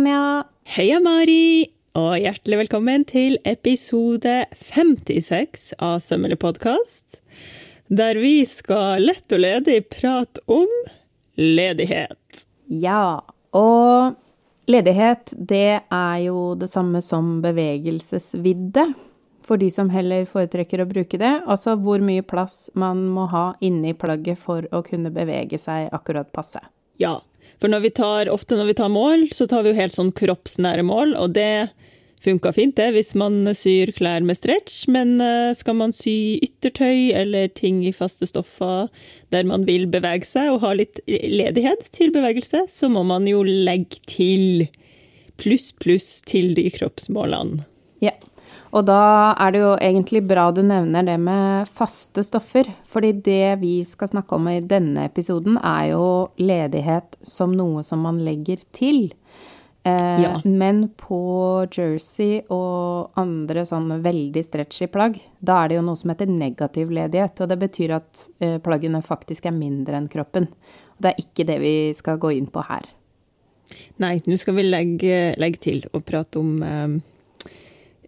Anja. Heia, Mari! Og hjertelig velkommen til episode 56 av Sømmelig podkast. Der vi skal lett og ledig prate om ledighet. Ja, og ledighet det er jo det samme som bevegelsesvidde. For de som heller foretrekker å bruke det. Altså hvor mye plass man må ha inni plagget for å kunne bevege seg akkurat passe. Ja, for når tar, ofte når vi tar mål, så tar vi jo helt sånn kroppsnære mål, og det funka fint, det, hvis man syr klær med stretch, men eh, skal man sy yttertøy eller ting i faste stoffer der man vil bevege seg og ha litt ledighet til bevegelse, så må man jo legge til pluss, pluss til de kroppsmålene. Ja. Og da er det jo egentlig bra du nevner det med faste stoffer, fordi det vi skal snakke om i denne episoden, er jo ledighet som noe som man legger til. Eh, Ja. Men på jersey og andre sånn veldig stretchy plagg, da er det jo noe som heter negativ ledighet. Og det betyr at eh, plaggene faktisk er mindre enn kroppen. Og det er ikke det vi skal gå inn på her. Nei, nå skal vi legge, legge til og prate om eh,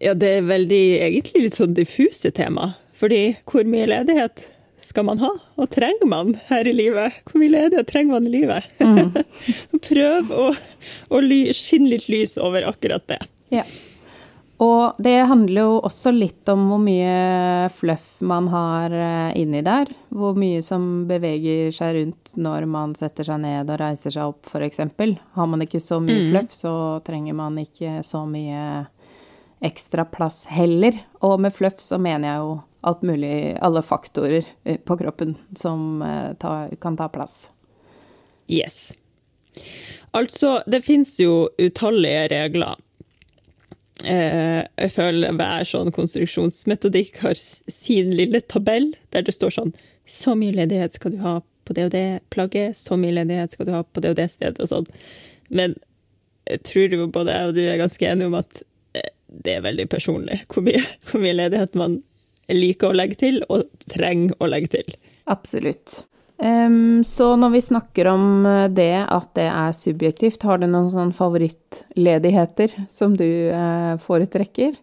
Ja, det er veldig egentlig litt sånn diffuse tema. Fordi hvor mye ledighet skal man ha, og trenger man her i livet? Hvor mye ledighet trenger man i livet? Prøv å, å skinne litt lys over akkurat det. Ja. Og det handler jo også litt om hvor mye fluff man har eh, inni der. Hvor mye som beveger seg rundt når man setter seg ned og reiser seg opp, f.eks. Har man ikke så mye fluff, så trenger man ikke så mye ekstra plass heller. Og med fluff så mener jeg jo alt mulig, alle faktorer eh, på kroppen som eh, ta, kan ta plass. Yes. Altså, det fins jo utallige regler. Eh, jeg føler hver sånn konstruksjonsmetodikk har sin lille tabell der det står sånn Så mye ledighet skal du ha på det og det plagget, så mye ledighet skal du ha på det og det stedet og sånn. Men jeg tror jo både jeg og du er ganske enige om at det er veldig personlig hvor mye, hvor mye ledighet man liker å legge til, og trenger å legge til. Absolutt. Um, så når vi snakker om eh, det at det er subjektivt, har du noen sånn favorittledigheter som du uh, foretrekker?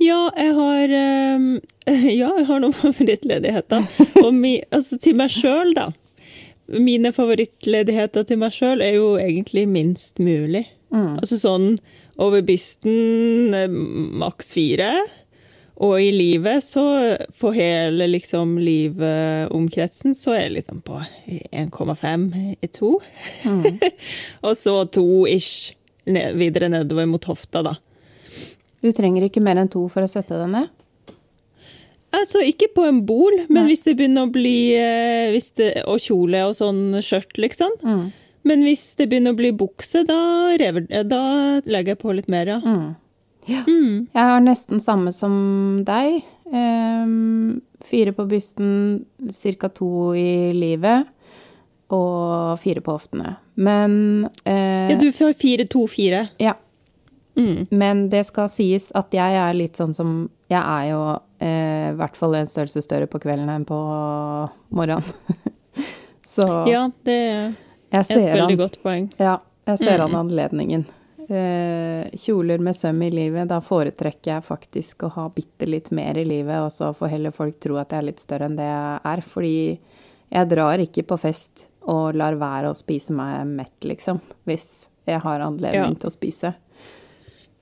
Ja, jeg har um, Ja, jeg har noen favorittledigheter. Og mi, altså til meg sjøl, da. Mine favorittledigheter til meg sjøl er jo egentlig minst mulig. Altså sånn over bysten eh, maks fire. Og i livet, så for hele liksom livomkretsen, så er det liksom på 1,5 i to. og så to ish ned, videre nedover mot hofta, da. Du trenger ikke mer enn to for å sette deg ned. Altså, ikke på en bol, men Nei. hvis det begynner å bli eh, hvis det, Og kjole og sånn skjørt, liksom. Mm. Men hvis det begynner å bli bukse, da, rever, da legger jeg på litt mer, ja. Mm. Ja. Mm. Jeg har nesten samme som deg. Um, fire på bysten, ca. to i livet. Og fire på hoftene. Men uh, Ja, du får fire, to, fire. ja. Mm. Men det skal sies at jeg er litt sånn som Jeg er jo eh, i hvert fall en størrelse større på kvelden enn på morgenen. Så Ja, det er ser et veldig an, godt poeng. ja, jeg ser Mm. an anledningen. Eh, kjoler med søm i livet, da foretrekker jeg faktisk å ha bitte litt mer i livet, og så får heller folk tro at jeg er litt større enn det jeg er. Fordi jeg drar ikke på fest og lar være å spise meg mett, liksom. Hvis jeg har anledning Ja. til å spise.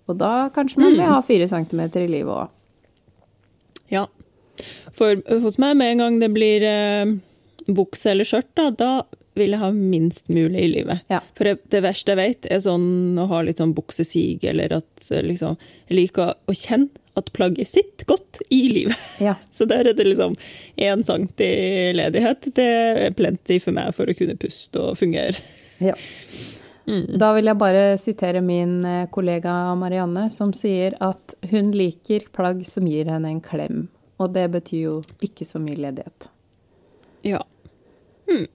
Og da kanskje man vil ha fire centimeter i livet òg. Ja. For hos meg, med en gang det blir eh, bukse eller skjørt, da, da vil jeg ha minst mulig i livet. Ja. For det, det verste jeg vet, er sånn å ha litt sånn buksesig, eller at eh, liksom Jeg liker å kjenne at plagget sitter godt i livet. Ja. Så der er det liksom én centi ledighet. Det er plenty for meg for å kunne puste og fungere. Ja. Mm. Da vil jeg bare sitere min eh, kollega Marianne, som sier at hun liker plagg som gir henne en klem. Og det betyr jo ikke så mye ledighet. Ja. Hmm.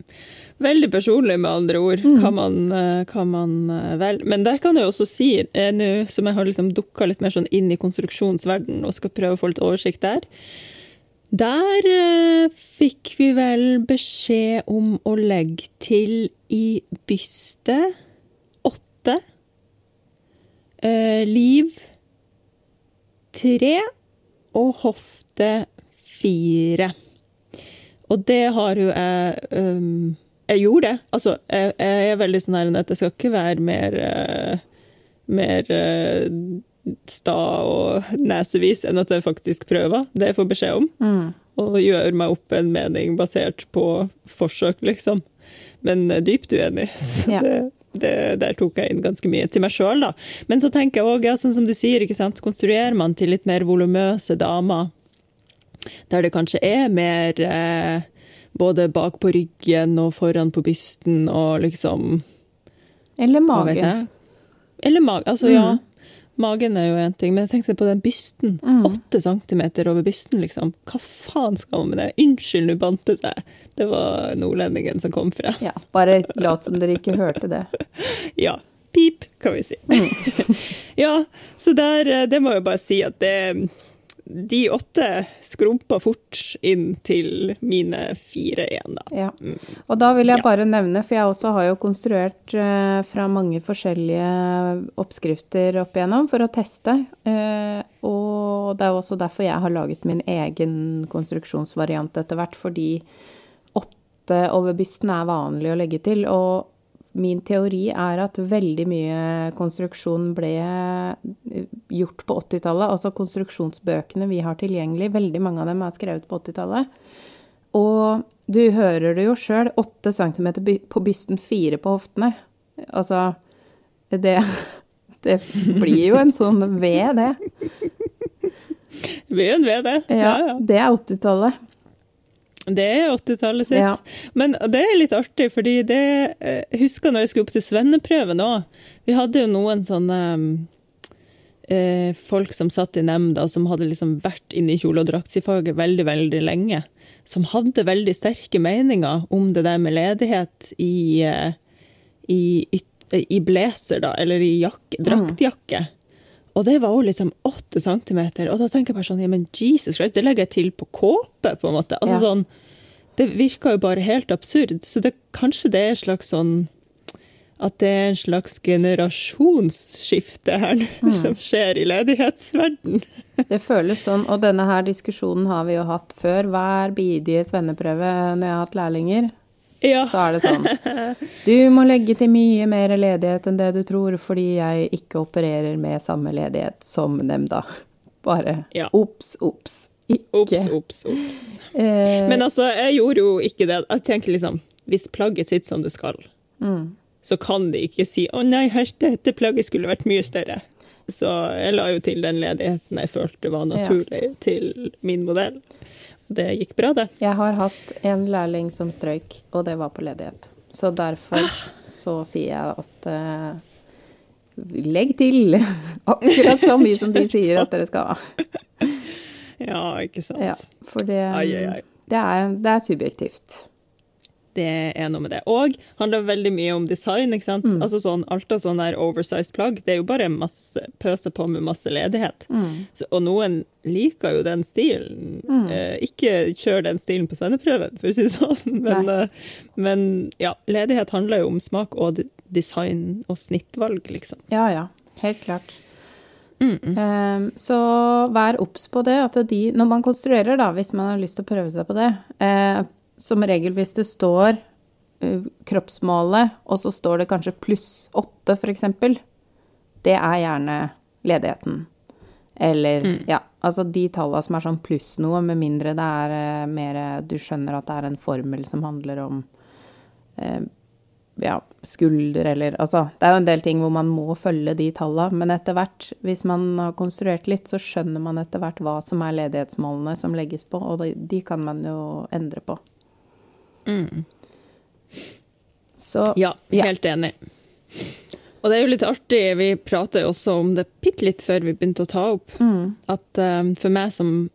Veldig personlig, med andre ord, kan man, eh, kan man eh, vel. Men der kan jeg også si, eh, nå som jeg har liksom dukka litt mer sånn inn i konstruksjonsverdenen og skal prøve å få litt oversikt der Der eh, fikk vi vel beskjed om å legge til i bystet åtte eh, liv tre og hofte fire. Og det har jo jeg um, Jeg gjorde det. Altså, jeg, jeg, er veldig sånn her at jeg skal ikke være mer uh, mer uh, sta og nesevis enn at jeg faktisk prøver det jeg får beskjed om. Mm. Og gjør meg opp en mening basert på forsøk, liksom. Men uh, dypt uenig. Så Ja. det, det, der tok jeg inn ganske mye til meg sjøl, da. Men så tenker jeg òg, ja, sånn som du sier, ikke sant, konstruerer man til litt mer volumøse damer, der det kanskje er mer eh, både bak på ryggen og foran på bysten og liksom Eller magen. Eller magen. Altså, mm. ja. Magen er jo én ting, men jeg tenkte på den bysten. Åtte mm. centimeter over bysten, liksom. Hva faen skal man med det? Unnskyld, nå bandt det seg. Det var nordlendingen som kom fra. Ja, bare lat som dere ikke hørte det. Ja. Pip, kan vi si. Mm. ja, så der, eh, det må jeg bare si at det De åtte skrumpa fort inn til mine fire igjen, da. Ja. Og da vil jeg bare nevne, for jeg også har jo konstruert eh, fra mange forskjellige oppskrifter opp igjennom for å teste. Eh, og det er jo også derfor jeg har laget min egen konstruksjonsvariant etter hvert, fordi åtte over bysten er vanlig å legge til. Og min teori er at veldig mye konstruksjon ble eh, gjort på 80-tallet. Altså konstruksjonsbøkene vi har tilgjengelig, veldig mange av dem er skrevet på 80-tallet. Og du hører det jo sjøl, 8 cm på bysten, 4 på hoftene. Altså, det Det blir jo en sånn V, det. Det blir en V, det. Ja, Ja, det er 80-tallet. Det er 80-tallet sitt. Ja. Men det er litt artig, fordi det eh, Jeg husker når jeg skulle opp til svenneprøven òg. Vi hadde jo noen sånne eh, folk som satt i nemnda, som hadde liksom vært inne i kjole- og draktsifaget veldig, veldig lenge. Som hadde veldig sterke meninger om det der med ledighet i, eh, i, yt- i blazer, da, eller i jakke, draktjakke. Og det var jo liksom åtte centimeter. Og da tenker jeg bare sånn, ja, men Jesus Christ, det legger jeg til på kåpe, på en måte. Altså Ja. sånn, det virka jo bare helt absurd. Så det, kanskje det er en slags sånn At det er en slags generasjonsskifte her nå, Mm. som skjer i ledighetsverden. Det føles sånn, og denne her diskusjonen har vi jo hatt før. Hver bidige svenneprøve når jeg har hatt lærlinger, Ja. så er det sånn. Du må legge til mye mer ledighet enn det du tror, fordi jeg ikke opererer med samme ledighet som nemnda. Bare Ja. ops, ops. Ikke. Ops, ops, ops. Eh, Men altså, jeg gjorde jo ikke det. Jeg tenker liksom, hvis plagget sitter som det skal, mm. så kan de ikke si 'Å nei, her, dette plagget skulle vært mye større'. Så jeg la jo til den ledigheten jeg følte var naturlig til min modell. Det gikk bra, det. Jeg har hatt en lærling som strøyk, og det var på ledighet. Så derfor så sier jeg at uh, legg til akkurat så mye som de sier at dere skal ha. Ja, ikke sant. Ja, for det, Ai, ai, ai. det, er, det er subjektivt. Det er noe med det. Og handler veldig mye om design. ikke sant? Mm. Altså sånn, Alt av sånn der oversized plagg, det er jo bare masse, pøse på med masse ledighet. Mm. Så, og noen liker jo den stilen. Mm. Eh, ikke kjør den stilen på svenneprøven, for å si det sånn. Men, eh, men ja, ledighet handler jo om smak og design og snittvalg, liksom. Ja, ja. Helt klart. Mm, mm. Ehm, så vær obs på det. At de, når man konstruerer, da, hvis man har lyst til å prøve seg på det eh, Som regel hvis det står eh, kroppsmålet, og så står det kanskje pluss åtte, f.eks. Det er gjerne ledigheten. Eller Mm. ja, altså de tallene som er sånn pluss noe, med mindre det er eh, mer Du skjønner at det er en formel som handler om eh, ja, skulder eller Altså, det er jo en del ting hvor man må følge de tallene, men etter hvert, hvis man har konstruert litt, så skjønner man etter hvert hva som er ledighetsmålene som legges på, og de, de kan man jo endre på. Mm. Så Ja, Ja. helt enig. Og det er jo litt artig, vi prater også om det bitte litt før vi begynte å ta opp, mm, at um, for meg som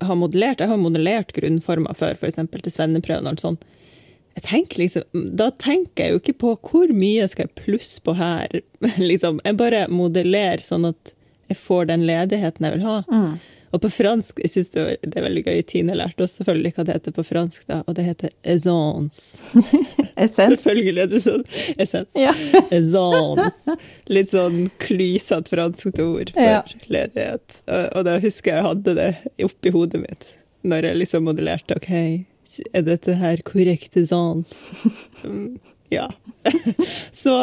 har modellert, jeg har modellert grunnformer før, f.eks. til svenneprøven og alt sånt, jeg tenker liksom, da tenker jeg jo ikke på hvor mye skal jeg plusse på her, liksom. Jeg bare modellerer sånn at jeg får den ledigheten jeg vil ha. mm, Og på fransk jeg synes det, var, det er veldig gøy. Tine lærte oss selvfølgelig hva det heter på fransk, da, og det heter essence. essence. Selvfølgelig er det sånn. Essence. Ja. Essence. Litt sånn klysete franskt ord for Ja. ledighet. Og, og da husker jeg jeg hadde det oppi hodet mitt når jeg liksom modellerte. OK, er dette her korrekt essence? Mm, ja. Så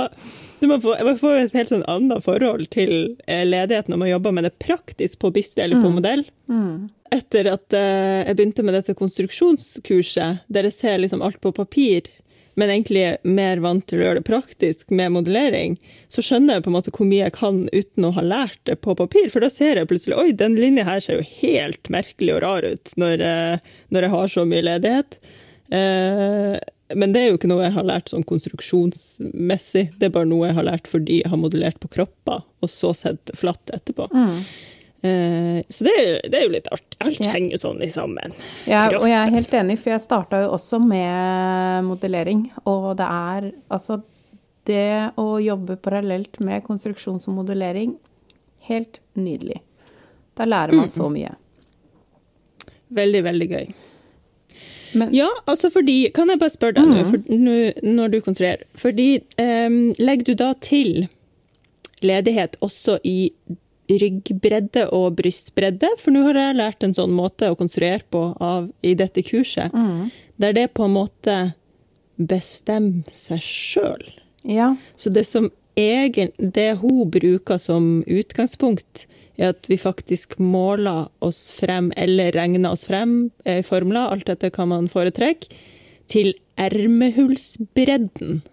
du må få, man får et helt sånn annet forhold til ledigheten når man jobber med det praktisk på byste eller på modell. Mm. Etter at eh, jeg begynte med dette konstruksjonskurset, der jeg ser liksom alt på papir, men egentlig er mer vant til å gjøre det praktisk med modellering, så skjønner jeg på en måte hvor mye jeg kan uten å ha lært det på papir. For da ser jeg plutselig oi, den linja her ser jo helt merkelig og rar ut når, eh, når jeg har så mye ledighet. Eh, men det er jo ikke noe jeg har lært sånn konstruksjonsmessig. Det er bare noe jeg har lært fordi jeg har modellert på kropper, og så sett flatt etterpå. Eh, så det, er- det er jo litt artig. Alt Ja. henger sånn i sammen. Ja, og jeg er helt enig, for jeg starta jo også med modellering. Og det er altså Det å jobbe parallelt med konstruksjon som modellering, helt nydelig. Da lærer man så mye. Veldig, veldig gøy. Men Ja, altså fordi Kan jeg bare spørre deg for, nå, når du konstruerer Fordi um, legger du da til ledighet også i ryggbredde og brystbredde? For nå har jeg lært en sånn måte å konstruere på av, i dette kurset, der det på en måte bestemmer seg sjøl. ja. Så det som egen, det hun bruker som utgangspunkt, er at vi faktisk måler oss frem, eller regner oss frem eh, i formler, alt dette kan man foretrekke, til ermehullsbredden.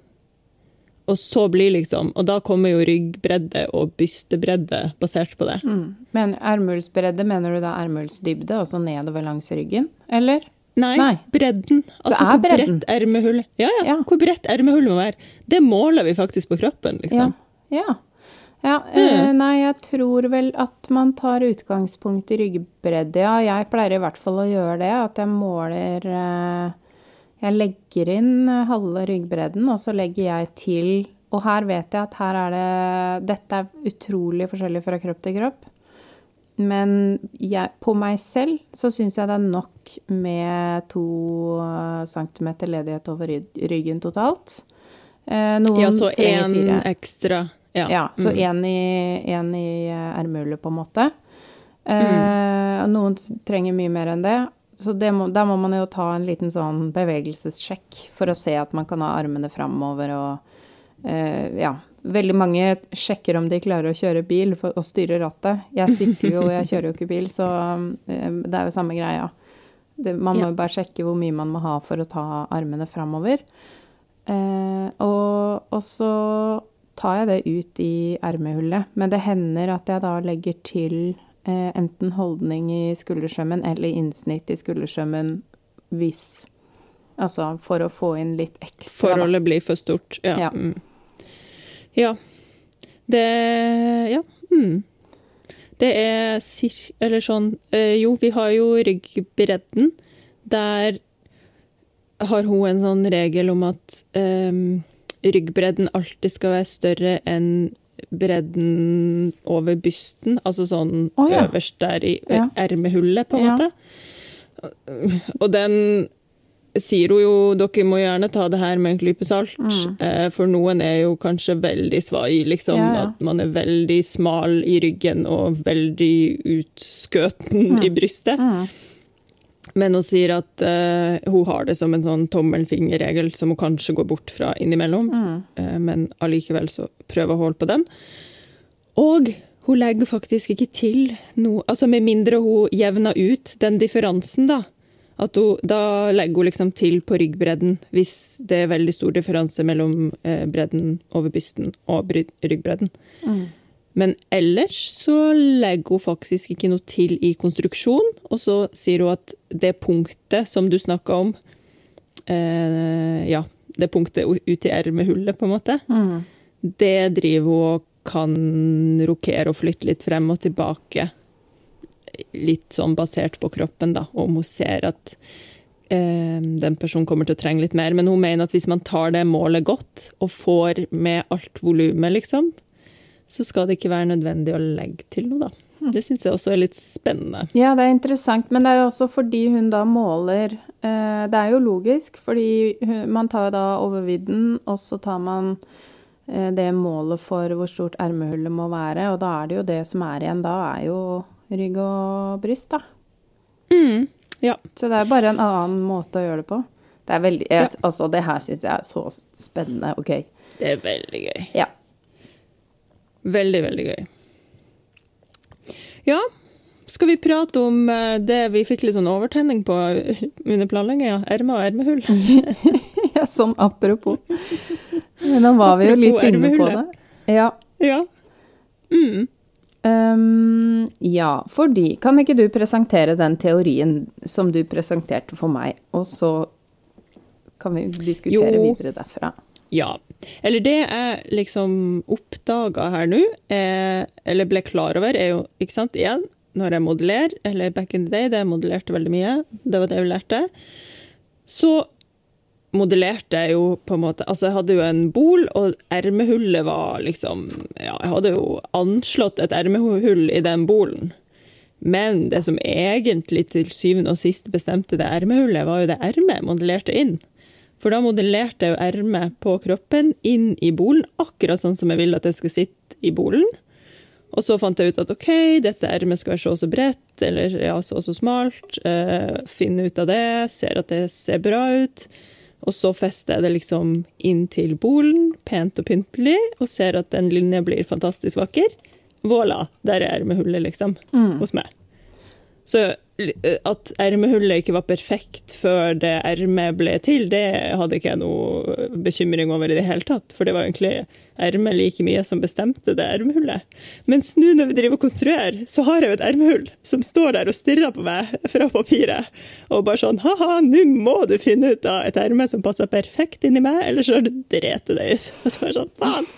Og så blir liksom Og da kommer jo ryggbredde og bystebredde basert på det. Mm. Men ermelsbredde, mener du da ermelsdybde, altså nedover langs ryggen? Eller? Nei, Nei. bredden. Altså hvor bredt ermehullet ja, ja, Ja. Hvor bredt ermehullet må være. Det måler vi faktisk på kroppen, liksom. ja. ja eh, nei, jeg tror vel at man tar utgangspunkt i ryggbredde, ja. Jeg pleier i hvert fall å gjøre det, at jeg måler eh, Jeg legger inn eh, halve ryggbredden, og så legger jeg til Og her vet jeg at her er det Dette er utrolig forskjellig fra kropp til kropp. Men jeg, på meg selv så syns jeg det er nok med to centimeter ledighet over ryggen totalt. Noen Ja, så én ekstra. Ja. Ja, så Mm. én i, en i eh, ermehullet, på en måte. Mm. Eh, og Noen trenger mye mer enn det. Så det må, da må man jo ta en liten sånn bevegelsessjekk for å se at man kan ha armene framover og eh, Ja. Veldig mange sjekker om de klarer å kjøre bil for og styre rattet. Jeg sykler jo, og jeg kjører jo ikke bil, så eh, det er jo samme greia. Det, man må Ja. jo bare sjekke hvor mye man må ha for å ta armene framover. Eh, og, og så tar jeg det ut i ermehullet. Men det hender at jeg da legger til eh, enten holdning i skuldersømmen eller innsnitt i skuldersømmen hvis Altså for å få inn litt ekstra. da. Forholdet blir for stort. Ja. Ja. Mm. ja. Det Ja. Mm. Det er cir... Eller sånn eh, Jo, vi har jo ryggbredden. Der har hun en sånn regel om at em, ryggbredden alltid skal være større enn bredden over bysten. Altså sånn oh, ja. øverst der i Ja. ermehullet, på en Ja. måte. Og den sier hun jo dere må gjerne ta det her med en klype salt, mm. for noen er jo kanskje veldig svai, liksom. Mm. At man er veldig smal i ryggen og veldig utskøten i brystet. Mm. Men hun sier at uh, hun har det som en sånn tommelfingerregel som hun kanskje går bort fra innimellom. Mm. Uh, men allikevel så prøver hun å holde på den. Og hun legger faktisk ikke til noe Altså med mindre hun jevner ut den differansen, da. At hun, da legger hun liksom til på ryggbredden hvis det er veldig stor differanse mellom eh, bredden over bysten og ryggbredden. Mm. Men ellers så legger hun faktisk ikke noe til i konstruksjon, og så sier hun at det punktet som du snakka om eh, Ja, det punktet ut i ermehullet, på en måte, Mm. det driver hun og kan rokere og flytte litt frem og tilbake. Litt sånn basert på kroppen, da, om hun ser at eh, den personen kommer til å trenge litt mer. Men hun mener at hvis man tar det målet godt, og får med alt volumet, liksom, så skal det ikke være nødvendig å legge til noe, da. Det syns jeg også er litt spennende. Ja, det er interessant, men det er jo også fordi hun da måler eh, Det er jo logisk, fordi hun, man tar da overvidden, og så tar man eh, det målet for hvor stort ermehullet må være, og da er det jo det som er igjen da, er jo rygg og bryst, da. Mm, ja. Så det er bare en annen måte å gjøre det på. Det er veldig jeg, Altså, det her syns jeg er så spennende. OK. Det er veldig gøy. Ja. Veldig, veldig gøy. Ja, skal vi prate om eh, det vi fikk litt sånn overtenning på under planlegginga? Ermer og ermehull? ja, sånn apropos. Men Nå var vi jo litt inne på det. Ja. Ja. Mm. Um, ja, fordi Kan ikke du presentere den teorien som du presenterte for meg, og så kan vi diskutere Jo. videre derfra? Ja. Eller det jeg liksom oppdaga her nå, eh, eller ble klar over, er jo, ikke sant, igjen, når jeg modellerer, eller back in the day, det jeg modellerte veldig mye, det var det jeg lærte, så modellerte jeg jo på en måte Altså, jeg hadde jo en bol, og ermehullet var liksom Ja, jeg hadde jo anslått et ermehull i den bolen. Men det som egentlig til syvende og sist bestemte det ermehullet, var jo det ermet jeg modellerte inn. For da modellerte jeg ermet på kroppen inn i bolen, akkurat sånn som jeg ville at det skulle sitte i bolen. Og så fant jeg ut at OK, dette ermet skal være så og så bredt, eller ja, så og så smalt. Eh, finne ut av det, ser at det ser bra ut. Og så fester jeg det liksom inn til bolen, pent og pyntelig, og ser at den linja blir fantastisk vakker. Voilà, der er ermehullet, liksom, hos meg. Så at ermehullet ikke var perfekt før det ermet ble til, det hadde ikke jeg noe bekymring over i det hele tatt. For det var egentlig ermet like mye som bestemte det ermehullet. Mens nå når vi driver og konstruerer, så har jeg jo et ermehull som står der og stirrer på meg fra papiret. Og bare sånn ha-ha, nå må du finne ut av et erme som passer perfekt inni meg, eller så har du drept deg ut. Og så er det sånn, faen!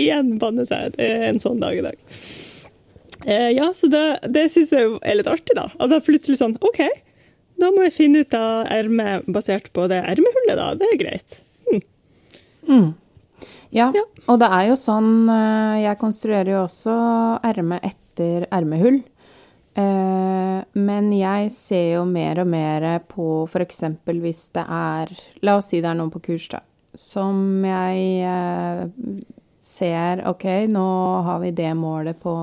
Igjen banne seg. En sånn dag i dag. Eh, ja, så det, det syns jeg er litt artig, da. At det er plutselig sånn OK, da må jeg finne ut av ermet basert på det ermehullet, da. Det er greit. Ja, Ja. og det er jo sånn eh, Jeg konstruerer jo også erme etter ermehull. Eh, Men jeg ser jo mer og mer på f.eks. hvis det er La oss si det er noen på kurs, da. Som jeg eh, ser OK, nå har vi det målet på,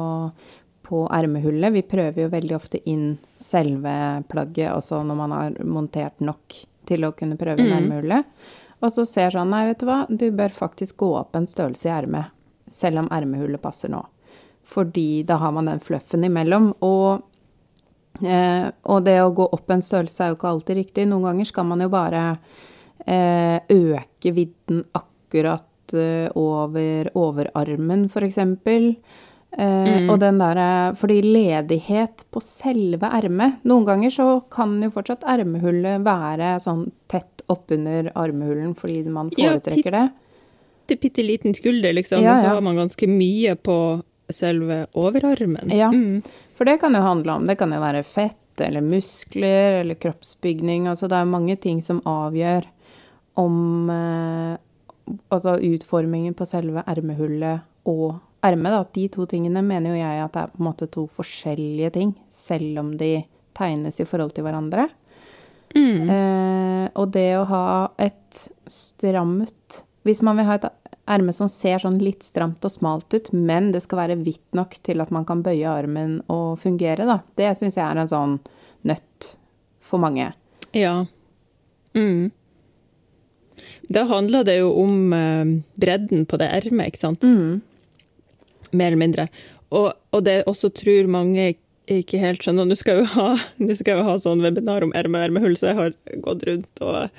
på ermehullet. Vi prøver jo veldig ofte inn selve plagget, også når man har montert nok til å kunne prøve inn ermehullet. Og så ser sånn, nei, vet du hva, du bør faktisk gå opp en størrelse i ermet, selv om ermehullet passer nå. Fordi da har man den fluffen imellom. Og, eh, og det å gå opp en størrelse er jo ikke alltid riktig. Noen ganger skal man jo bare eh, øke vidden akkurat eh, over overarmen, for Eh, Og den derre Fordi ledighet på selve ermet Noen ganger så kan jo fortsatt ermehullet være sånn tett oppunder armhulen fordi man foretrekker det. Bitte, bitte liten skulder, liksom. Ja, Og så har man ganske mye på selve overarmen. Ja. Mm. For det kan jo handle om Det kan jo være fett eller muskler eller kroppsbygning. Altså det er mange ting som avgjør om eh, Altså utformingen på selve ermehullet og ermet, da. De to tingene mener jo jeg at det er på en måte to forskjellige ting, selv om de tegnes i forhold til hverandre. Mm. Eh, og det å ha et stramt Hvis man vil ha et erme som ser sånn litt stramt og smalt ut, men det skal være vidt nok til at man kan bøye armen og fungere, da. Det syns jeg er en sånn nøtt for mange. Ja. Mm. Da handler det jo om eh, bredden på det ermet, ikke sant? Mer eller mindre. Og, og det også tror mange ikke helt skjønner. Nå skal jeg jo ha, skal jeg ha sånn webinar om erme og ermehull, så jeg har gått rundt og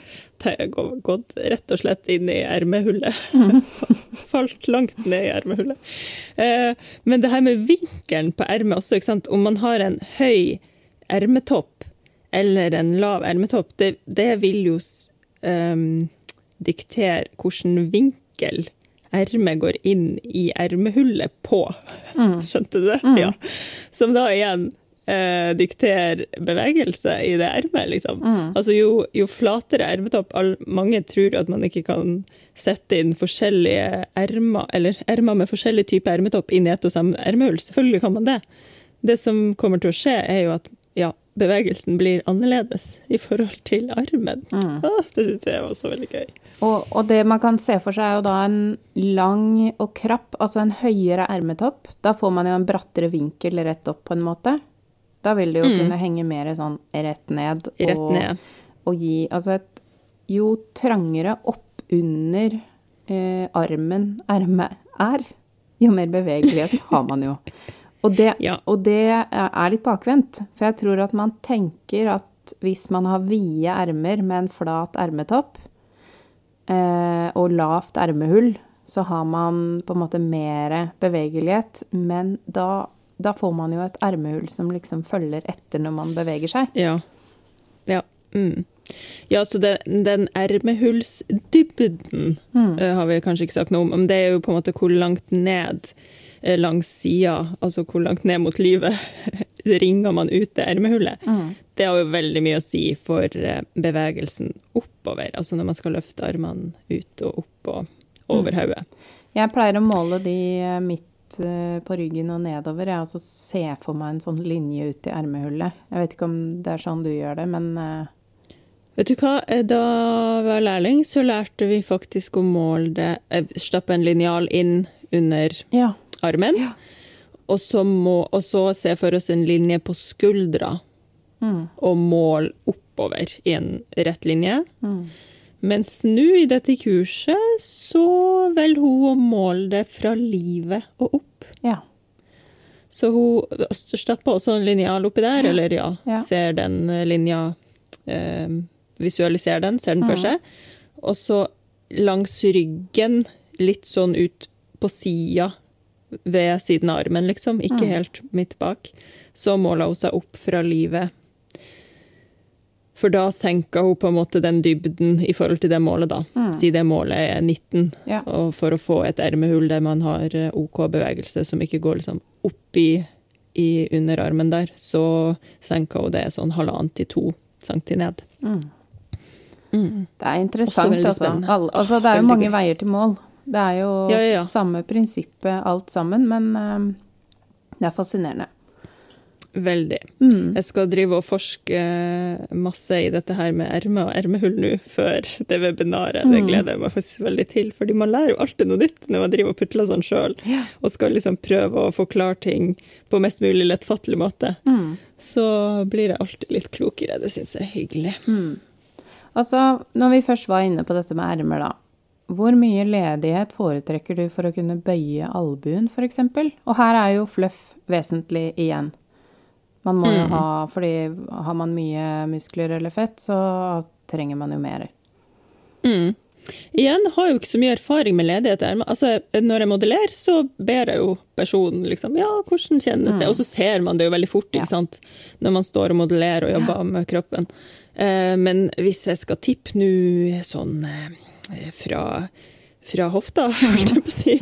gått rett og slett inn i ermehullet. Falt langt ned i ermehullet. Eh, men det her med vinkelen på ermet også, ikke sant. Om man har en høy ermetopp eller en lav ermetopp, det, det vil jo um, diktere hvilken vinkel ermet går inn i ermehullet på. Skjønte du det? Ja. Som da igjen eh, dikterer bevegelse i det ermet, liksom. Altså jo, jo flatere ermetopp Mange tror at man ikke kan sette inn forskjellige ermer, eller ermer med forskjellig type ermetopp inn i ett og samme ermehull. Selvfølgelig kan man det. det som kommer til å skje, er jo at ja, bevegelsen blir annerledes i forhold til armen. Mm. Ah, det syns jeg var så veldig gøy. Og, og det man kan se for seg, er jo da en lang og krapp, altså en høyere ermetopp. Da får man jo en brattere vinkel rett opp, på en måte. Da vil det jo Mm. kunne henge mer sånn rett ned. Rett og, ned. og gi Altså et Jo trangere opp under eh, armen ermet er, jo mer bevegelighet har man jo. Og det, Ja. og det er litt bakvendt. For jeg tror at man tenker at hvis man har vide ermer med en flat ermetopp eh, og lavt ermehull, så har man på en måte mer bevegelighet. Men da, da får man jo et ermehull som liksom følger etter når man beveger seg. Ja. Ja. Mm. Ja, så det, den ermehullsdybden Mm. uh, har vi kanskje ikke sagt noe om, men det er jo på en måte hvor langt ned eh, langs sida, altså hvor langt ned mot livet ringer man ut det ermehullet. Mm. Det har jo veldig mye å si for eh, bevegelsen oppover, altså når man skal løfte armene ut og opp og over hodet. Jeg pleier å måle de eh, midt eh, på ryggen og nedover, jeg, og så se for meg en sånn linje ut i ermehullet. Jeg vet ikke om det er sånn du gjør det, men eh, Vet du hva, Eh, da jeg var lærling, så lærte vi faktisk å måle det eh, Stappe en linjal inn under ja. Armen, Ja. og, så må, og så se for oss en linje på skuldra, Mm. og mål oppover i en rett linje. Mm. Mens nå i dette kurset så velger hun å måle det fra livet og opp. ja. Så hun stapper også en linjal oppi der, eller ja, Ja. ser den eh, linja eh, Visualiserer den, ser den for Mhm. seg. Og så langs ryggen, litt sånn ut på sida, ved siden av armen, liksom, ikke mm. helt midt bak, så måla hun seg opp fra livet. For da senker hun på en måte den dybden i forhold til det målet, da. Mm. Si det målet er 19, Ja. og for å få et ermehull der man har eh, OK bevegelse, som ikke går liksom oppi i, i underarmen der, så senker hun det sånn halvannen til to centi ned. Mm. Mm. Det er interessant, altså. spennende. Altså. Det er jo mange veier til mål. Det er jo Ja, ja, ja. samme prinsippet alt sammen, men um, det er fascinerende. Veldig. Mm. Jeg skal drive og forske masse i dette her med erme og ermehull nå før det webinaret. Det Mm. gleder jeg meg faktisk veldig til, fordi man lærer jo alltid noe nytt når man driver og putler sånn sjøl, yeah. og skal liksom prøve å forklare ting på mest mulig lettfattelig måte. Mm. Så blir jeg alltid litt klokere. Det syns jeg er hyggelig. Mm. Altså, når vi først var inne på dette med ermer, da. Hvor mye ledighet foretrekker du for å kunne bøye albuen, f.eks.? Og her er jo fluff vesentlig igjen. Man må jo Mm. ha Fordi har man mye muskler eller fett, så trenger man jo mer. Mm. Igjen har jeg jo ikke så mye erfaring med ledighet. Altså, når jeg modellerer, så ber jeg jo personen liksom Ja, hvordan kjennes det? Og så ser man det jo veldig fort, ikke sant? Når man står og modellerer og jobber med kroppen. Eh, men hvis jeg skal tippe nå sånn eh, fra, fra hofta, holdt jeg på å si,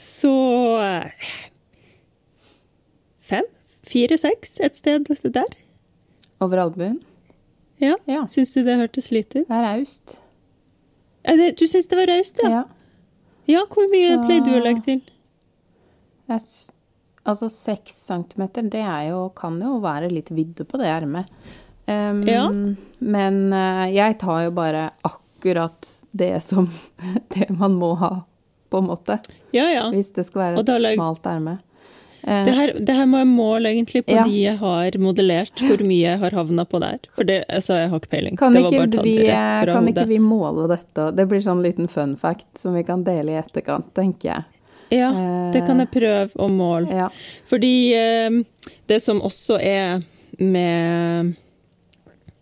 så eh, Fem? Fire, seks? Et sted der? Over albuen? Ja. Ja. Syns du det hørtes lite ut? Det er raust. Du syns det var raust, ja? Ja. Ja, hvor mye Så- pleier du å legge til? Jeg Altså seks centimeter, det jo, kan jo være litt vidde på det ermet. Um, Ja. Men uh, jeg tar jo bare akkurat det som Det man må ha, på en måte. Ja, ja. Hvis det skal være et lag... smalt erme. Eh, Det her, det her må jeg måle egentlig på Ja. de jeg har modellert, hvor mye jeg har havna på der. For det, altså, jeg har ikke peiling. kan ikke, vi, fra kan ikke vi måle dette? Det blir sånn liten fun fact som vi kan dele i etterkant, tenker jeg. Ja, det kan Eh, jeg prøve å måle. Ja. Fordi eh, det som også er med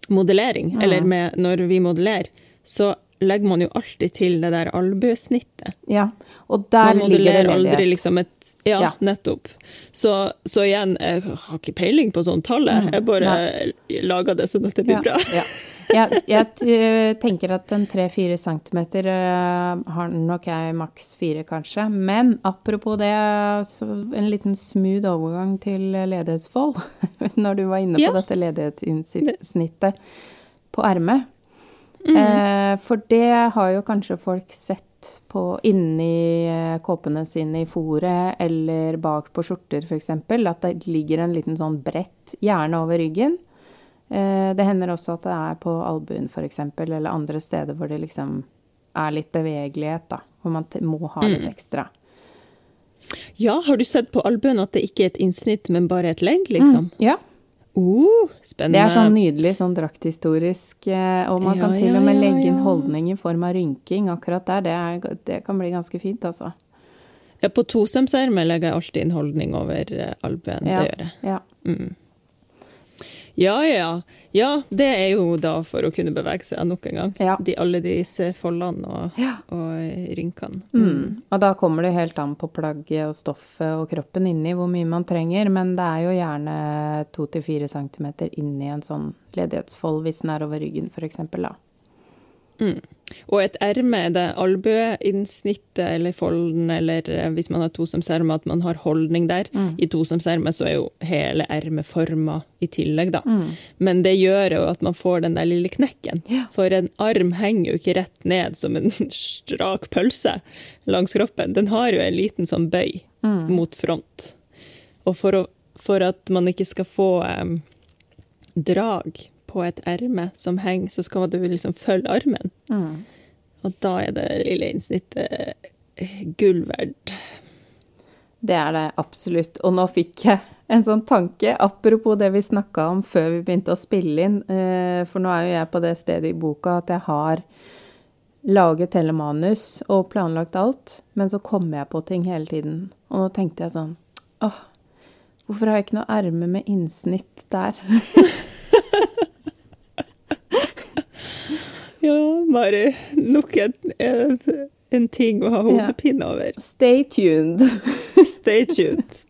modellering, Mm. eller med når vi modellerer, så legger man jo alltid til det der albuesnittet. ja. Og der ligger det ledighet. Man modellerer aldri liksom et Ja, Ja. nettopp. Så, så igjen, jeg har ikke peiling på sånne tallet. jeg. Mm, Jeg bare lager det sånn at det blir Ja, bra. Ja. Jeg, jeg tenker at en tre-fire centimeter eh, har nok jeg maks fire, kanskje. Men apropos det, så en liten smooth overgang til ledighetsfold. Når du var inne Ja. på dette ledighetssnittet på ermet. Mm. Eh, for det har jo kanskje folk sett på, inni eh, kåpene sine i fòret eller bak på skjorter f.eks. At det ligger en liten sånn brett, gjerne over ryggen. Eh, det hender også at det er på albuen f.eks., eller andre steder hvor det liksom er litt bevegelighet, da. Hvor man må ha litt ekstra. Ja, har du sett på albuen at det ikke er et innsnitt, men bare et legg, liksom? Mm, ja. Uh, spennende. Det er sånn nydelig sånn drakthistorisk, eh, og man Ja, kan til ja, og med ja, legge inn holdning i form av rynking akkurat der. Det, er, det kan bli ganske fint, altså. Ja, på tosømsermet legger jeg alltid inn holdning over eh, albuen. Det gjør jeg. Ja. Mm. Ja, ja. Ja, det er jo da for å kunne bevege seg nok en gang. Ja. De, alle disse foldene og, Ja. og rynkene. Mm. Og da kommer det helt an på plagget og stoffet og kroppen inni hvor mye man trenger, men det er jo gjerne 2-4 cm inni en sånn ledighetsfold hvis den er over ryggen, for eksempel, da. Mm. Og et erme, det albueinnsnittet eller folden, eller eh, hvis man har tosomserme, at man har holdning der. Mm. I tosomserme så er jo hele ermet forma i tillegg, da. Mm. Men det gjør jo at man får den der lille knekken. Ja. For en arm henger jo ikke rett ned som en strak pølse langs kroppen. Den har jo en liten sånn bøy Mm. mot front. Og for, å, for at man ikke skal få um, drag på et erme som henger, så skal du liksom følge armen. Mm. Og da er det lille innsnittet eh, gull verdt. Det er det absolutt. Og nå fikk jeg en sånn tanke, apropos det vi snakka om før vi begynte å spille inn. eh, For nå er jo jeg på det stedet i boka at jeg har laget hele manus og planlagt alt, men så kommer jeg på ting hele tiden. Og nå tenkte jeg sånn åh, hvorfor har jeg ikke noe erme med innsnitt der? Mari. Nok en, en, en ting å ha hodepine over. Stay tuned. Stay tuned.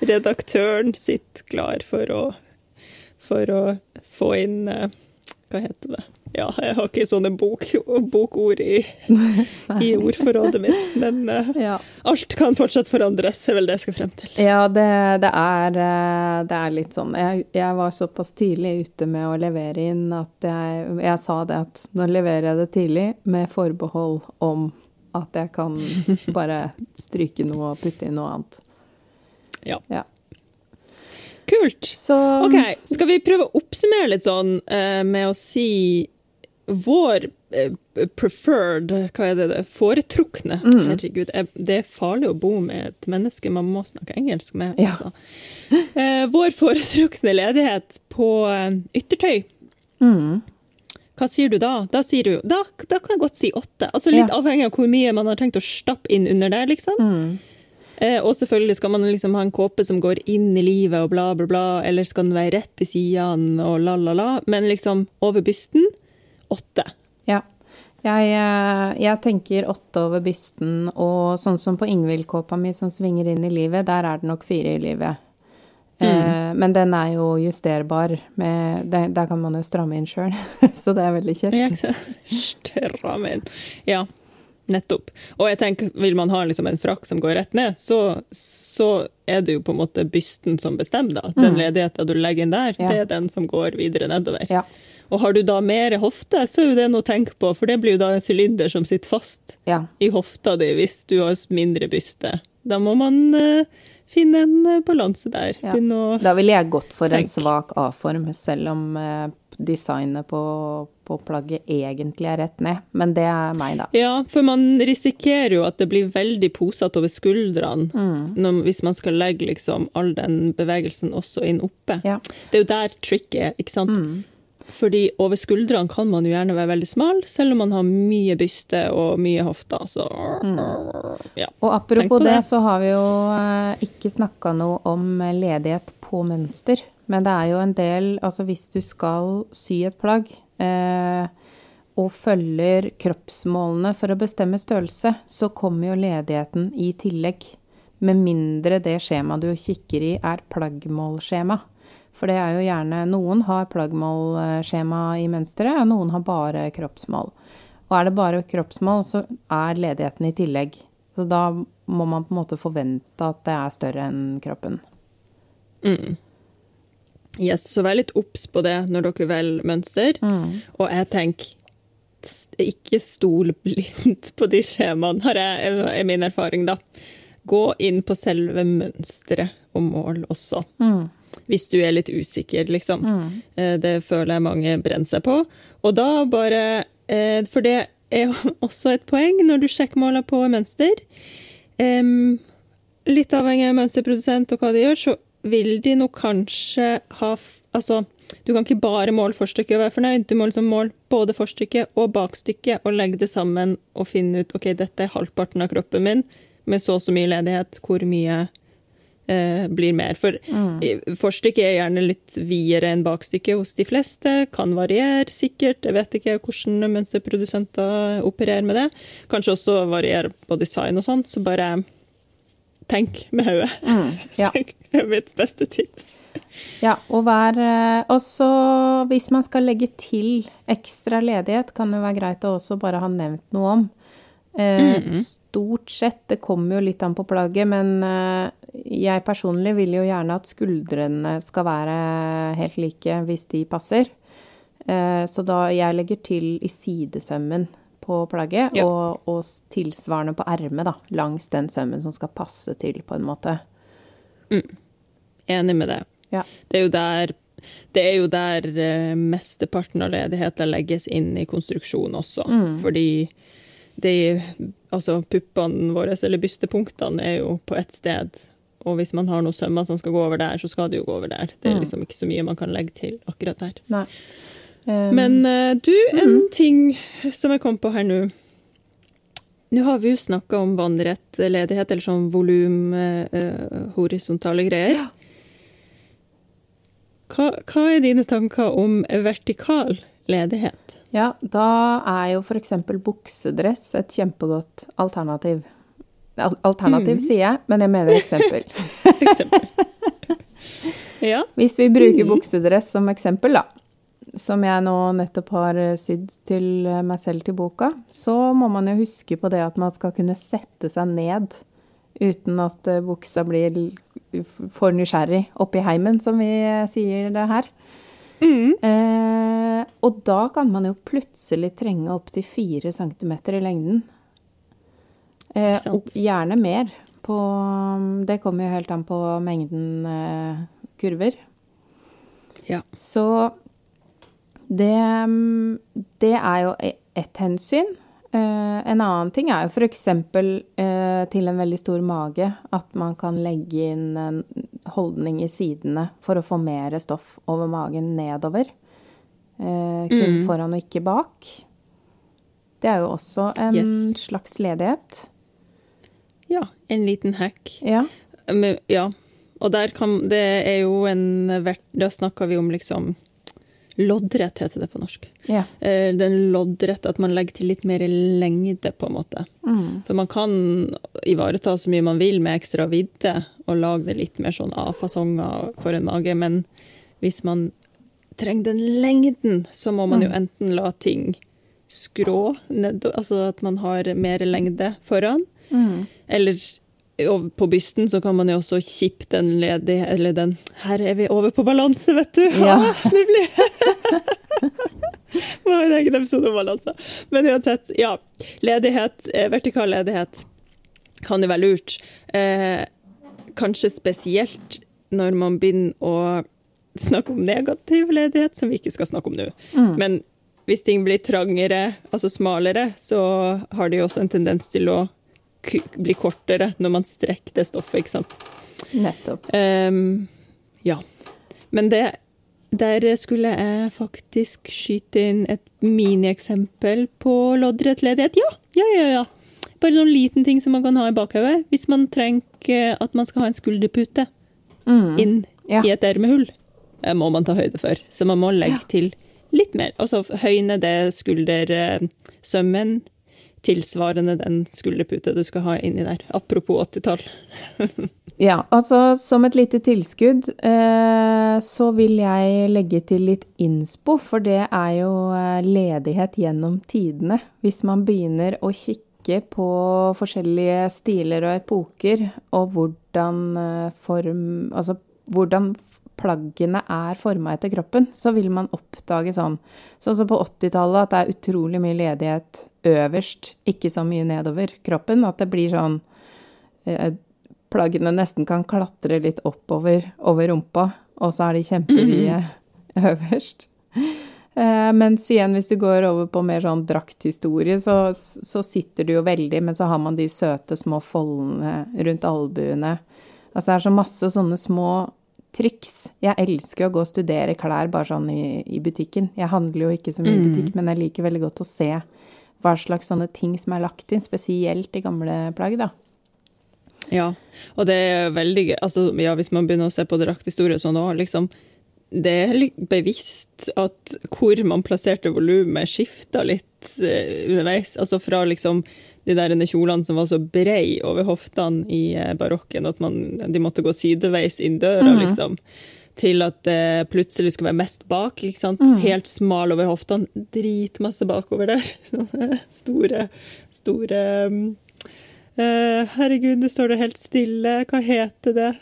Redaktøren sitter klar for å, for å få inn eh, Hva heter det? Ja, jeg har ikke sånne bok, bokord i, i ordforrådet mitt, men uh, Ja. alt kan fortsatt forandres, er vel det jeg skal frem til. Ja, det, det, er, eh, det er litt sånn jeg, jeg var såpass tidlig ute med å levere inn at jeg, jeg sa det at nå leverer jeg det tidlig med forbehold om at jeg kan bare stryke noe og putte inn noe annet. Ja. Ja. Kult. Så OK, skal vi prøve å oppsummere litt sånn uh, med å si vår eh, preferred Hva er det? det foretrukne? Mm. Herregud, det er farlig å bo med et menneske man må snakke engelsk med. Ja. Altså. Eh, vår foretrukne ledighet på eh, yttertøy. mm, Hva sier du da? Da sier du da, da kan jeg godt si åtte. Altså Litt Ja. avhengig av hvor mye man har tenkt å stappe inn under der, liksom. mm, Eh, og selvfølgelig skal man liksom ha en kåpe som går inn i livet og bla, bla, bla, eller skal den være rett i sidene og la, la, la. Men liksom over bysten åtte. ja. Jeg, eh, jeg tenker åtte over bysten, og sånn som på Ingvild-kåpa mi som svinger inn i livet, der er det nok fire i livet. Eh, men den er jo justerbar. Med, der, der kan man jo stramme inn sjøl, så det er veldig kjekt. Ja, ikke sant? Stram inn. Ja, nettopp. Og jeg tenker, vil man ha liksom en frakk som går rett ned, så, så er det jo på en måte bysten som bestemmer, da. Den Mm. ledigheten du legger inn der, Ja. det er den som går videre nedover. Ja. Og har du da mer hofte, så er jo det noe å tenke på, for det blir jo da en sylinder som sitter fast ja. i hofta di hvis du har mindre byste. Da må man uh, finne en eh, balanse der. Ja. Da ville jeg gått for en svak A-form, selv om uh, designet på, på plagget egentlig er rett ned. Men det er meg, da. Ja, for man risikerer jo at det blir veldig posete over skuldrene Mm. når, hvis man skal legge liksom all den bevegelsen også inn oppe. Ja. Det er jo der tricket er, ikke sant? Mm. Fordi over skuldrene kan man jo gjerne være veldig smal, selv om man har mye byste og mye hofter. Så ja. Og apropos det. det. så har vi jo eh, ikke snakka noe om eh, ledighet på mønster. Men det er jo en del Altså hvis du skal sy et plagg eh, og følger kroppsmålene for å bestemme størrelse, så kommer jo ledigheten i tillegg. Med mindre det skjemaet du kikker i er plaggmålskjema. For det er jo gjerne Noen har plaggmålskjema i mønsteret, og noen har bare kroppsmål. Og er det bare kroppsmål, så er ledigheten i tillegg. Så da må man på en måte forvente at det er større enn kroppen. Mm. Yes, så vær litt obs på det når dere velger mønster. Mm. Og jeg tenker ikke stol blindt på de skjemaene, har jeg, er min erfaring, da. Gå inn på selve mønsteret og mål også. Mm. Hvis du er litt usikker, liksom. Mm. Det føler jeg mange brenner seg på. Og da bare eh, For det er jo også et poeng når du sjekker målene på mønster. Litt avhengig av mønsterprodusent og hva de gjør, så vil de nok kanskje ha Altså, du kan ikke bare måle forstykket og være fornøyd. Du må liksom måle både forstykket og bakstykket og legge det sammen og finne ut ok, dette er halvparten av kroppen min med så og så mye ledighet. Hvor mye eh, blir mer? For mm. forstykket er gjerne litt videre enn bakstykket hos de fleste. Kan variere sikkert. Jeg vet ikke hvordan mønsterprodusenter opererer med det. Kanskje også variere på design og sånn. Så bare tenk med hodet. Ja. Det er mitt beste tips. Ja, og vær eh, også hvis man skal legge til ekstra ledighet, kan det være greit å også bare ha nevnt noe om. Eh, Stort sett, det kommer jo litt an på plagget, men eh, jeg personlig vil jo gjerne at skuldrene skal være helt like hvis de passer. Eh, så da jeg legger til i sidesømmen på plagget, Ja. og, og tilsvarende på ermet, da, langs den sømmen som skal passe til, på en måte. Enig med det. Ja. Det er jo der, det er jo der mesteparten av ledigheter legges inn i konstruksjon også. Fordi de, altså puppene våre, eller bystepunktene, er jo på ett sted. Og hvis man har noen sømmer som skal gå over der, så skal det jo gå over der. Det er liksom ikke så mye man kan legge til akkurat der. Nei. Um, Men eh, du, en ting som jeg kom på her nå. Nå har vi jo snakka om vannrett ledighet, eller sånn volum, eh, eh, horisontale greier. Hva, hva er dine tanker om vertikal ledighet? Ja, da er jo f.eks. buksedress et kjempegodt alternativ. Al alternativ sier jeg, men jeg mener eksempel. Eksempel. ja. Hvis vi bruker buksedress som eksempel, da, som jeg nå nettopp har eh, sydd til eh, meg selv til boka, så må man jo huske på det at man skal kunne sette seg ned uten at eh, buksa blir for nysgjerrig oppi heimen, som vi sier det her. Eh, og da kan man jo plutselig trenge opptil fire centimeter i lengden. Eh, og gjerne mer. På, det kommer jo helt an på mengden eh, kurver. ja. Så det, mm, det er jo e- ett hensyn. Eh, en annen ting er jo f.eks. Eh, til en veldig stor mage at man kan legge inn en holdning i sidene for å få mer stoff over magen nedover. Eh, kun foran og ikke bak. Det er jo også en Yes. slags ledighet. ja. En liten hack. Ja. Men, ja. Og der kan Det er jo en Da snakker vi om liksom Loddrett heter det på norsk. ja. Eh, Den loddrett at man legger til litt mer lengde, på en måte. Mm. For man kan ivareta så mye man vil med ekstra vidde, og lage det litt mer sånn A-fasonger for en mage, men hvis man trenger den lengden, så må man jo enten la ting skrå ned, altså at man har mer lengde foran, Mm. eller på bysten så kan man jo også kippe den ledig, eller den Her er vi over på balanse, vet du! Ja. Det blir Det var en egen episode om balanse. Men uansett, ja. Ledighet, eh, vertikal ledighet kan jo være lurt. Eh, kanskje spesielt når man begynner å snakke om negativ ledighet, som vi ikke skal snakke om nå. Men hvis ting blir trangere, altså smalere, så har de også en tendens til å ku- bli kortere når man strekker det stoffet, ikke sant. Nettopp. Um, ja. Men det Der skulle jeg faktisk skyte inn et minieksempel på loddrett ledighet. Ja, ja, ja, ja. Bare en sånn liten ting som man kan ha i bakhodet. Hvis man trenger eh, at man skal ha en skulderpute Mm. inn Ja. i et ermehull, Det må man ta høyde for. Så man må legge til litt mer. Altså høyne det skuldersømmen tilsvarende den skulderputa du skal ha inni der. Apropos 80-tall. Ja, altså som et lite tilskudd eh, så vil jeg legge til litt innspo, for det er jo eh, ledighet gjennom tidene. Hvis man begynner å kikke på forskjellige stiler og epoker, og hvordan eh, form Altså hvordan plaggene er forma etter kroppen, så vil man oppdage sånn Sånn som på 80-tallet, at det er utrolig mye ledighet øverst, ikke så mye nedover kroppen. At det blir sånn eh, Plaggene nesten kan klatre litt oppover over rumpa, og så er de kjempevide mm. øverst. Eh, mens igjen, hvis du går over på mer sånn drakthistorie, så, så sitter du jo veldig, men så har man de søte små foldene rundt albuene. Altså det er så masse sånne små triks. Jeg elsker å gå og studere klær bare sånn i, i butikken. Jeg handler jo ikke så mye i mm. butikk, mm. men jeg liker veldig godt å se hva slags sånne ting som er lagt inn, spesielt i gamle plagg, da. Ja, og det er veldig gøy. Altså, ja, hvis man begynner å se på drakthistorie sånn òg, liksom det er bevisst at hvor man plasserte volumet, skifta litt uh, underveis. Altså fra liksom de der kjolene som var så brei over hoftene i uh, barokken at man, de måtte gå sideveis inn døra, mm. liksom. Til at det plutselig skulle være mest bak. ikke sant? Mm. Helt smal over hoftene. Dritmasse bakover der. Sånne store, store uh, Herregud, du står der helt stille. Hva heter det?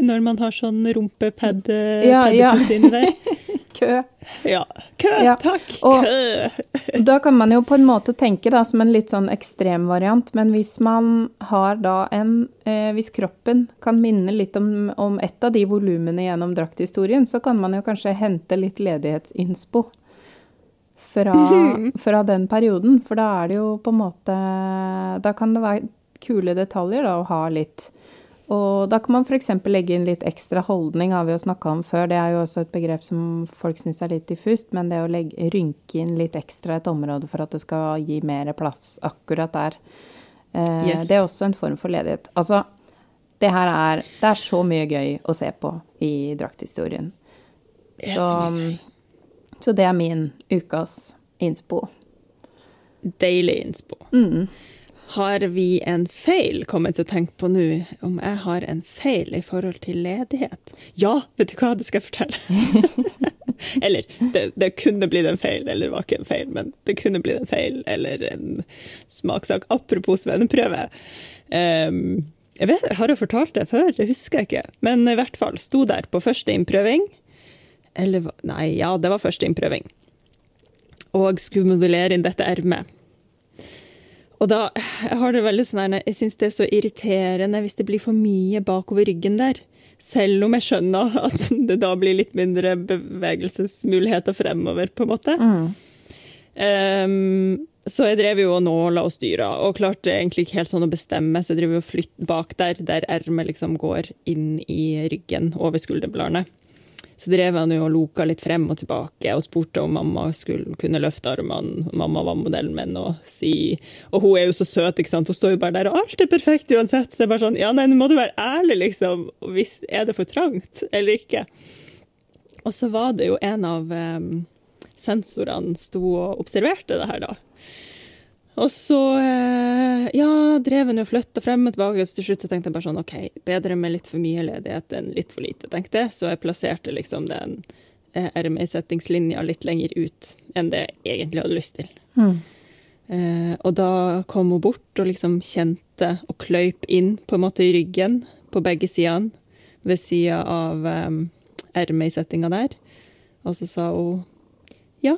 når man har sånn rumpepad ja, ja. der. Kø. Ja. Kø, ja. takk. Og Kø. da kan man jo på en måte tenke da som en litt sånn ekstrem variant, men hvis man har da en eh, Hvis kroppen kan minne litt om, om et av de volumene gjennom drakthistorien, så kan man jo kanskje hente litt ledighetsinspo fra, fra den perioden. For da er det jo på en måte Da kan det være kule detaljer da å ha litt og da kan man f.eks. legge inn litt ekstra holdning, har vi jo snakka om før. Det er jo også et begrep som folk syns er litt diffust, men det å legge, rynke inn litt ekstra et område for at det skal gi mer plass akkurat der, eh, yes. det er også en form for ledighet. Altså, det her er Det er så mye gøy å se på i drakthistorien. Så, så det er min ukas innspo. Deilig innspo. Mm. Har vi en feil, kommer jeg til å tenke på nå. Om jeg har en feil i forhold til ledighet? Ja, vet du hva, det skal jeg fortelle. eller, det, det, kunne blitt en feil, eller det var ikke en feil, men det kunne blitt en feil, eller en smakssak. Apropos svenneprøve. Um, jeg vet, Har jeg fortalt det før? Det husker jeg ikke. Men i hvert fall, sto der på første innprøving. Eller Nei, ja, det var første innprøving. Og skulle modellere inn dette ermet. Og da jeg har det veldig sånn Jeg syns det er så irriterende hvis det blir for mye bakover ryggen der. Selv om jeg skjønner at det da blir litt mindre bevegelsesmuligheter fremover, på en måte. Mm. Um, så jeg drev jo og nåla og styra, og klarte egentlig ikke helt sånn å bestemme, så jeg drev jo og flytter bak der, der ermet liksom går inn i ryggen over skulderbladene. Så drev han jo og loka litt frem og tilbake og spurte om mamma skulle kunne løfte armene. Mamma var modellen min og si Og hun er jo så søt, ikke sant. Hun står jo bare der, og alt er perfekt uansett. Så er bare sånn Ja, nei, nå må du være ærlig, liksom. Hvis, er det for trangt eller ikke? Og så var det jo en av um, sensorene sto og observerte det her, da. Og så eh, ja, drev hun og flytta frem og tilbake, så til slutt så tenkte jeg bare sånn OK, bedre med litt for mye ledighet enn litt for lite, tenkte jeg. Så jeg plasserte liksom den eh, RMA-settingslinja litt lenger ut enn det jeg egentlig hadde lyst til. Mm. Eh, og da kom hun bort og liksom kjente og kløyp inn på en måte i ryggen på begge sidene, ved sida av um, RMA-settinga der. Og så sa hun ja,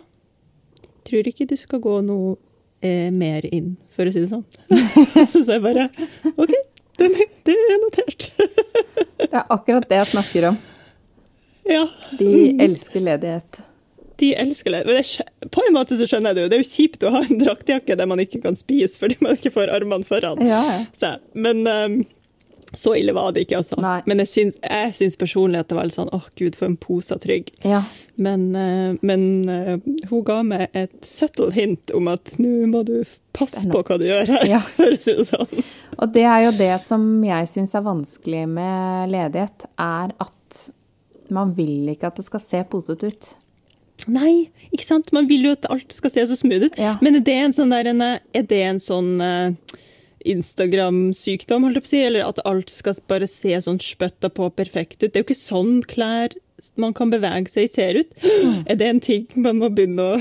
tror ikke du skal gå noe eh, mer inn, for å si det sånn. så sa jeg bare OK, det, det er notert. det er akkurat det jeg snakker om. Ja. De elsker ledighet. De elsker ledighet. På en måte så skjønner jeg det jo. Det er jo kjipt å ha en draktjakke der man ikke kan spise fordi man ikke får armene foran. Ja. Så, men um, så ille var det ikke, altså. Nei. Men jeg syns, jeg syns, personlig at det var litt sånn åh, gud, for en pose trygg. Ja. Men, uh, men uh, hun ga meg et subtle hint om at nå må du passe på hva du gjør her, ja. for å si det sånn. Og det er jo det som jeg syns er vanskelig med ledighet, er at man vil ikke at det skal se posete ut. Nei, ikke sant. Man vil jo at alt skal se så smooth ut. Ja. Men er det en sånn der, er det en sånn uh, Instagram-sykdom, holdt jeg på å si, eller at alt skal bare se sånn spøtta på perfekt ut. Det er jo ikke sånn klær man kan bevege seg i ser ut. Er det en ting man må begynne å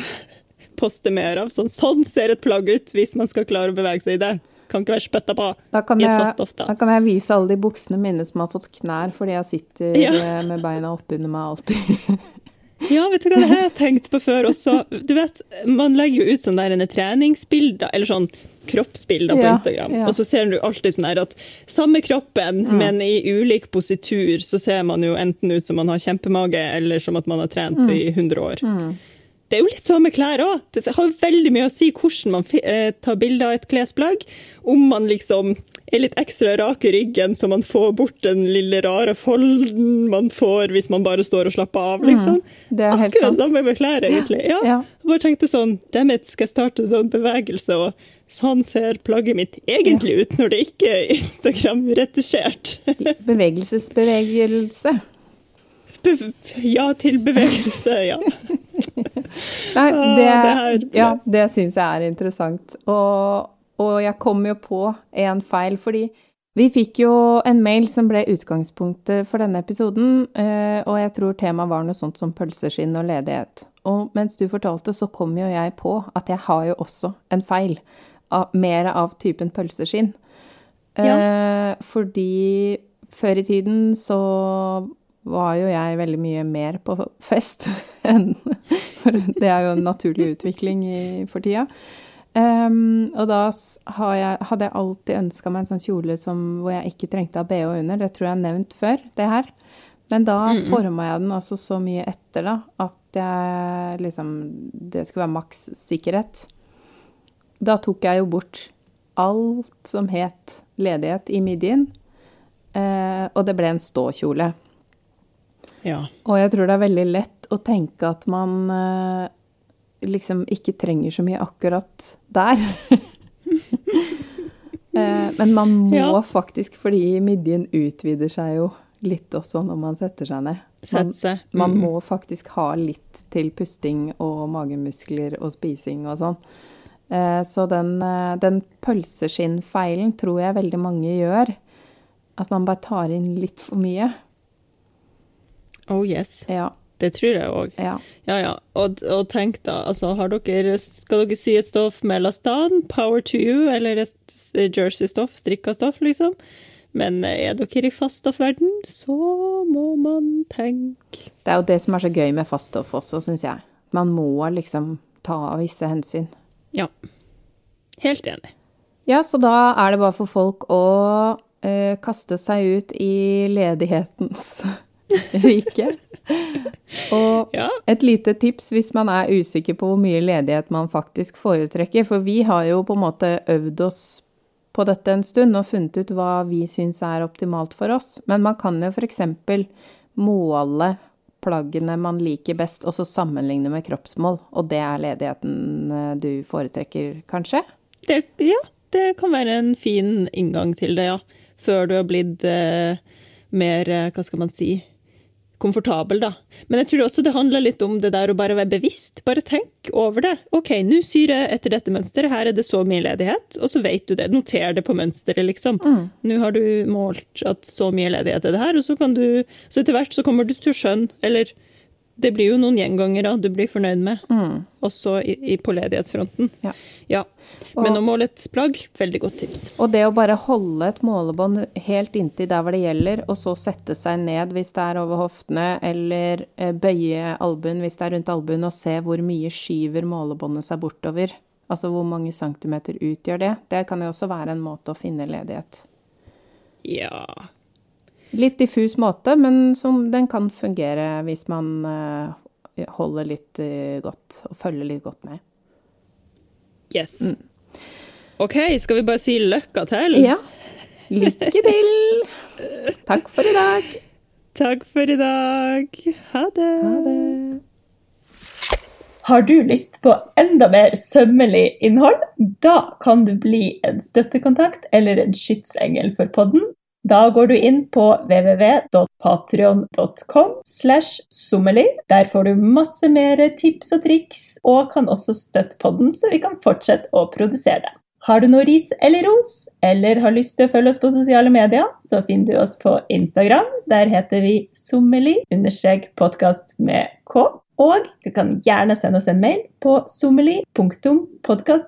poste mer av? Sånn, sånn ser et plagg ut hvis man skal klare å bevege seg i det. Kan ikke være spytta på Da kan, jeg, da. da kan jeg vise alle de buksene mine som har fått knær fordi jeg sitter Ja. eh, med beina oppunder meg alltid. Ja, vet du hva, det har jeg tenkt på før også. Du vet, man legger jo ut sånne der treningsbilder, eller sånn kroppsbilder på Instagram, ja. og så ser du alltid sånn her at samme kroppen, Mm. men i ulik positur, så ser man jo enten ut som man har kjempemage, eller som at man har trent Mm. i 100 år. Det er jo litt med klær òg. Det har veldig mye å si hvordan man eh, tar bilde av et klesplagg. Om man liksom er litt ekstra rak i ryggen, så man får bort den lille rare folden man får hvis man bare står og slapper av, liksom. Det er helt Akkurat sant. samme med klær, egentlig. Ja. Ja. Jeg bare tenkte sånn, dammit, skal jeg starte en sånn bevegelse, og sånn ser plagget mitt egentlig ut når det ikke er Instagram-retusjert. Bevegelsesbevegelse. Be- Ja til bevegelse, ja. Nei, Å, det, det ja, det syns jeg er interessant. Og, og jeg kom jo på en feil, fordi vi fikk jo en mail som ble utgangspunktet for denne episoden, eh, og jeg tror temaet var noe sånt som pølseskinn og ledighet. Og mens du fortalte, så kom jo jeg på at jeg har jo også en feil. Av, mer av typen pølseskinn. Eh, fordi før i tiden så var jo jeg veldig mye mer på fest enn For det er jo en naturlig utvikling i, for tida. Um, og da har jeg, hadde jeg alltid ønska meg en sånn kjole som, hvor jeg ikke trengte å ha bh under. Det tror jeg er nevnt før, det her. Men da Mm, forma jeg den altså så mye etter, da, at jeg liksom Det skulle være maks sikkerhet. Da tok jeg jo bort alt som het ledighet i midjen, eh, og det ble en ståkjole. Ja. Og jeg tror det er veldig lett å tenke at man eh, liksom ikke trenger så mye akkurat der. eh, men man må Ja. faktisk, fordi midjen utvider seg jo litt også når man setter seg ned. Man, seg. man Mm. må faktisk ha litt til pusting og magemuskler og spising og sånn. Eh, så den, eh, den pølseskinnfeilen tror jeg veldig mange gjør. At man bare tar inn litt for mye. Oh yes. Ja, Det tror jeg òg. ja. Ja, ja. Og, og tenk da, altså, har dere, skal dere sy et stoff med lastan, power to you, eller et jersey-stoff, strikka stoff, liksom? Men eh, er dere i faststoffverden, så må man tenke Det er jo det som er så gøy med faststoff også, syns jeg. Man må liksom ta visse hensyn. Ja. Helt enig. Ja, så da er det bare for folk å uh, kaste seg ut i ledighetens rike. Og Ja. et lite tips hvis man er usikker på hvor mye ledighet man faktisk foretrekker, for vi har jo på en måte øvd oss på dette en stund og funnet ut hva vi syns er optimalt for oss. Men man kan jo f.eks. måle plaggene man liker best, og så sammenligne med kroppsmål. Og det er ledigheten eh, du foretrekker, kanskje? Det, ja, det kan være en fin inngang til det, ja. Før du har blitt eh, mer, eh, hva skal man si, komfortabel, da. Men jeg tror også det handler litt om det der å bare være bevisst. Bare tenk over det. OK, nå syr jeg etter dette mønsteret, her er det så mye ledighet, og så vet du det. Noter det på mønsteret, liksom. Nå har du målt at så mye ledighet er det her, og så kan du Så etter hvert så kommer du til å skjønne, eller det blir jo noen gjengangere du blir fornøyd med, også i, i, på ledighetsfronten. Ja. Ja. Men Og- å måle et plagg, veldig godt tips. Og det å bare holde et målebånd helt inntil der hvor det gjelder, og så sette seg ned hvis det er over hoftene, eller eh, bøye albuen hvis det er rundt albuen, og se hvor mye skyver målebåndet seg bortover. Altså hvor mange centimeter utgjør det. Det kan jo også være en måte å finne ledighet. Ja. Litt diffus måte, men som den kan fungere hvis man eh, holder litt eh, godt, og følger litt godt med. Yes. OK, skal vi bare si lykke til? Ja. Lykke til! Takk for i dag. Takk for i dag. Ha det. Ha det. Har du lyst på enda mer sømmelig innhold? Da kan du bli en støttekontakt eller en skytsengel for podden. Da går du inn på www.patrion.com slash. Der får du masse mer tips og triks, og kan også støtte podden, så vi kan fortsette å produsere det. Har du noe ris eller ros, eller har lyst til å følge oss på sosiale medier, så finner du oss på Instagram. Der heter vi sommerli-podkast med k. Og du kan gjerne sende oss en mail på sommerli.podkast.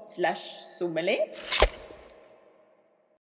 slash sommelier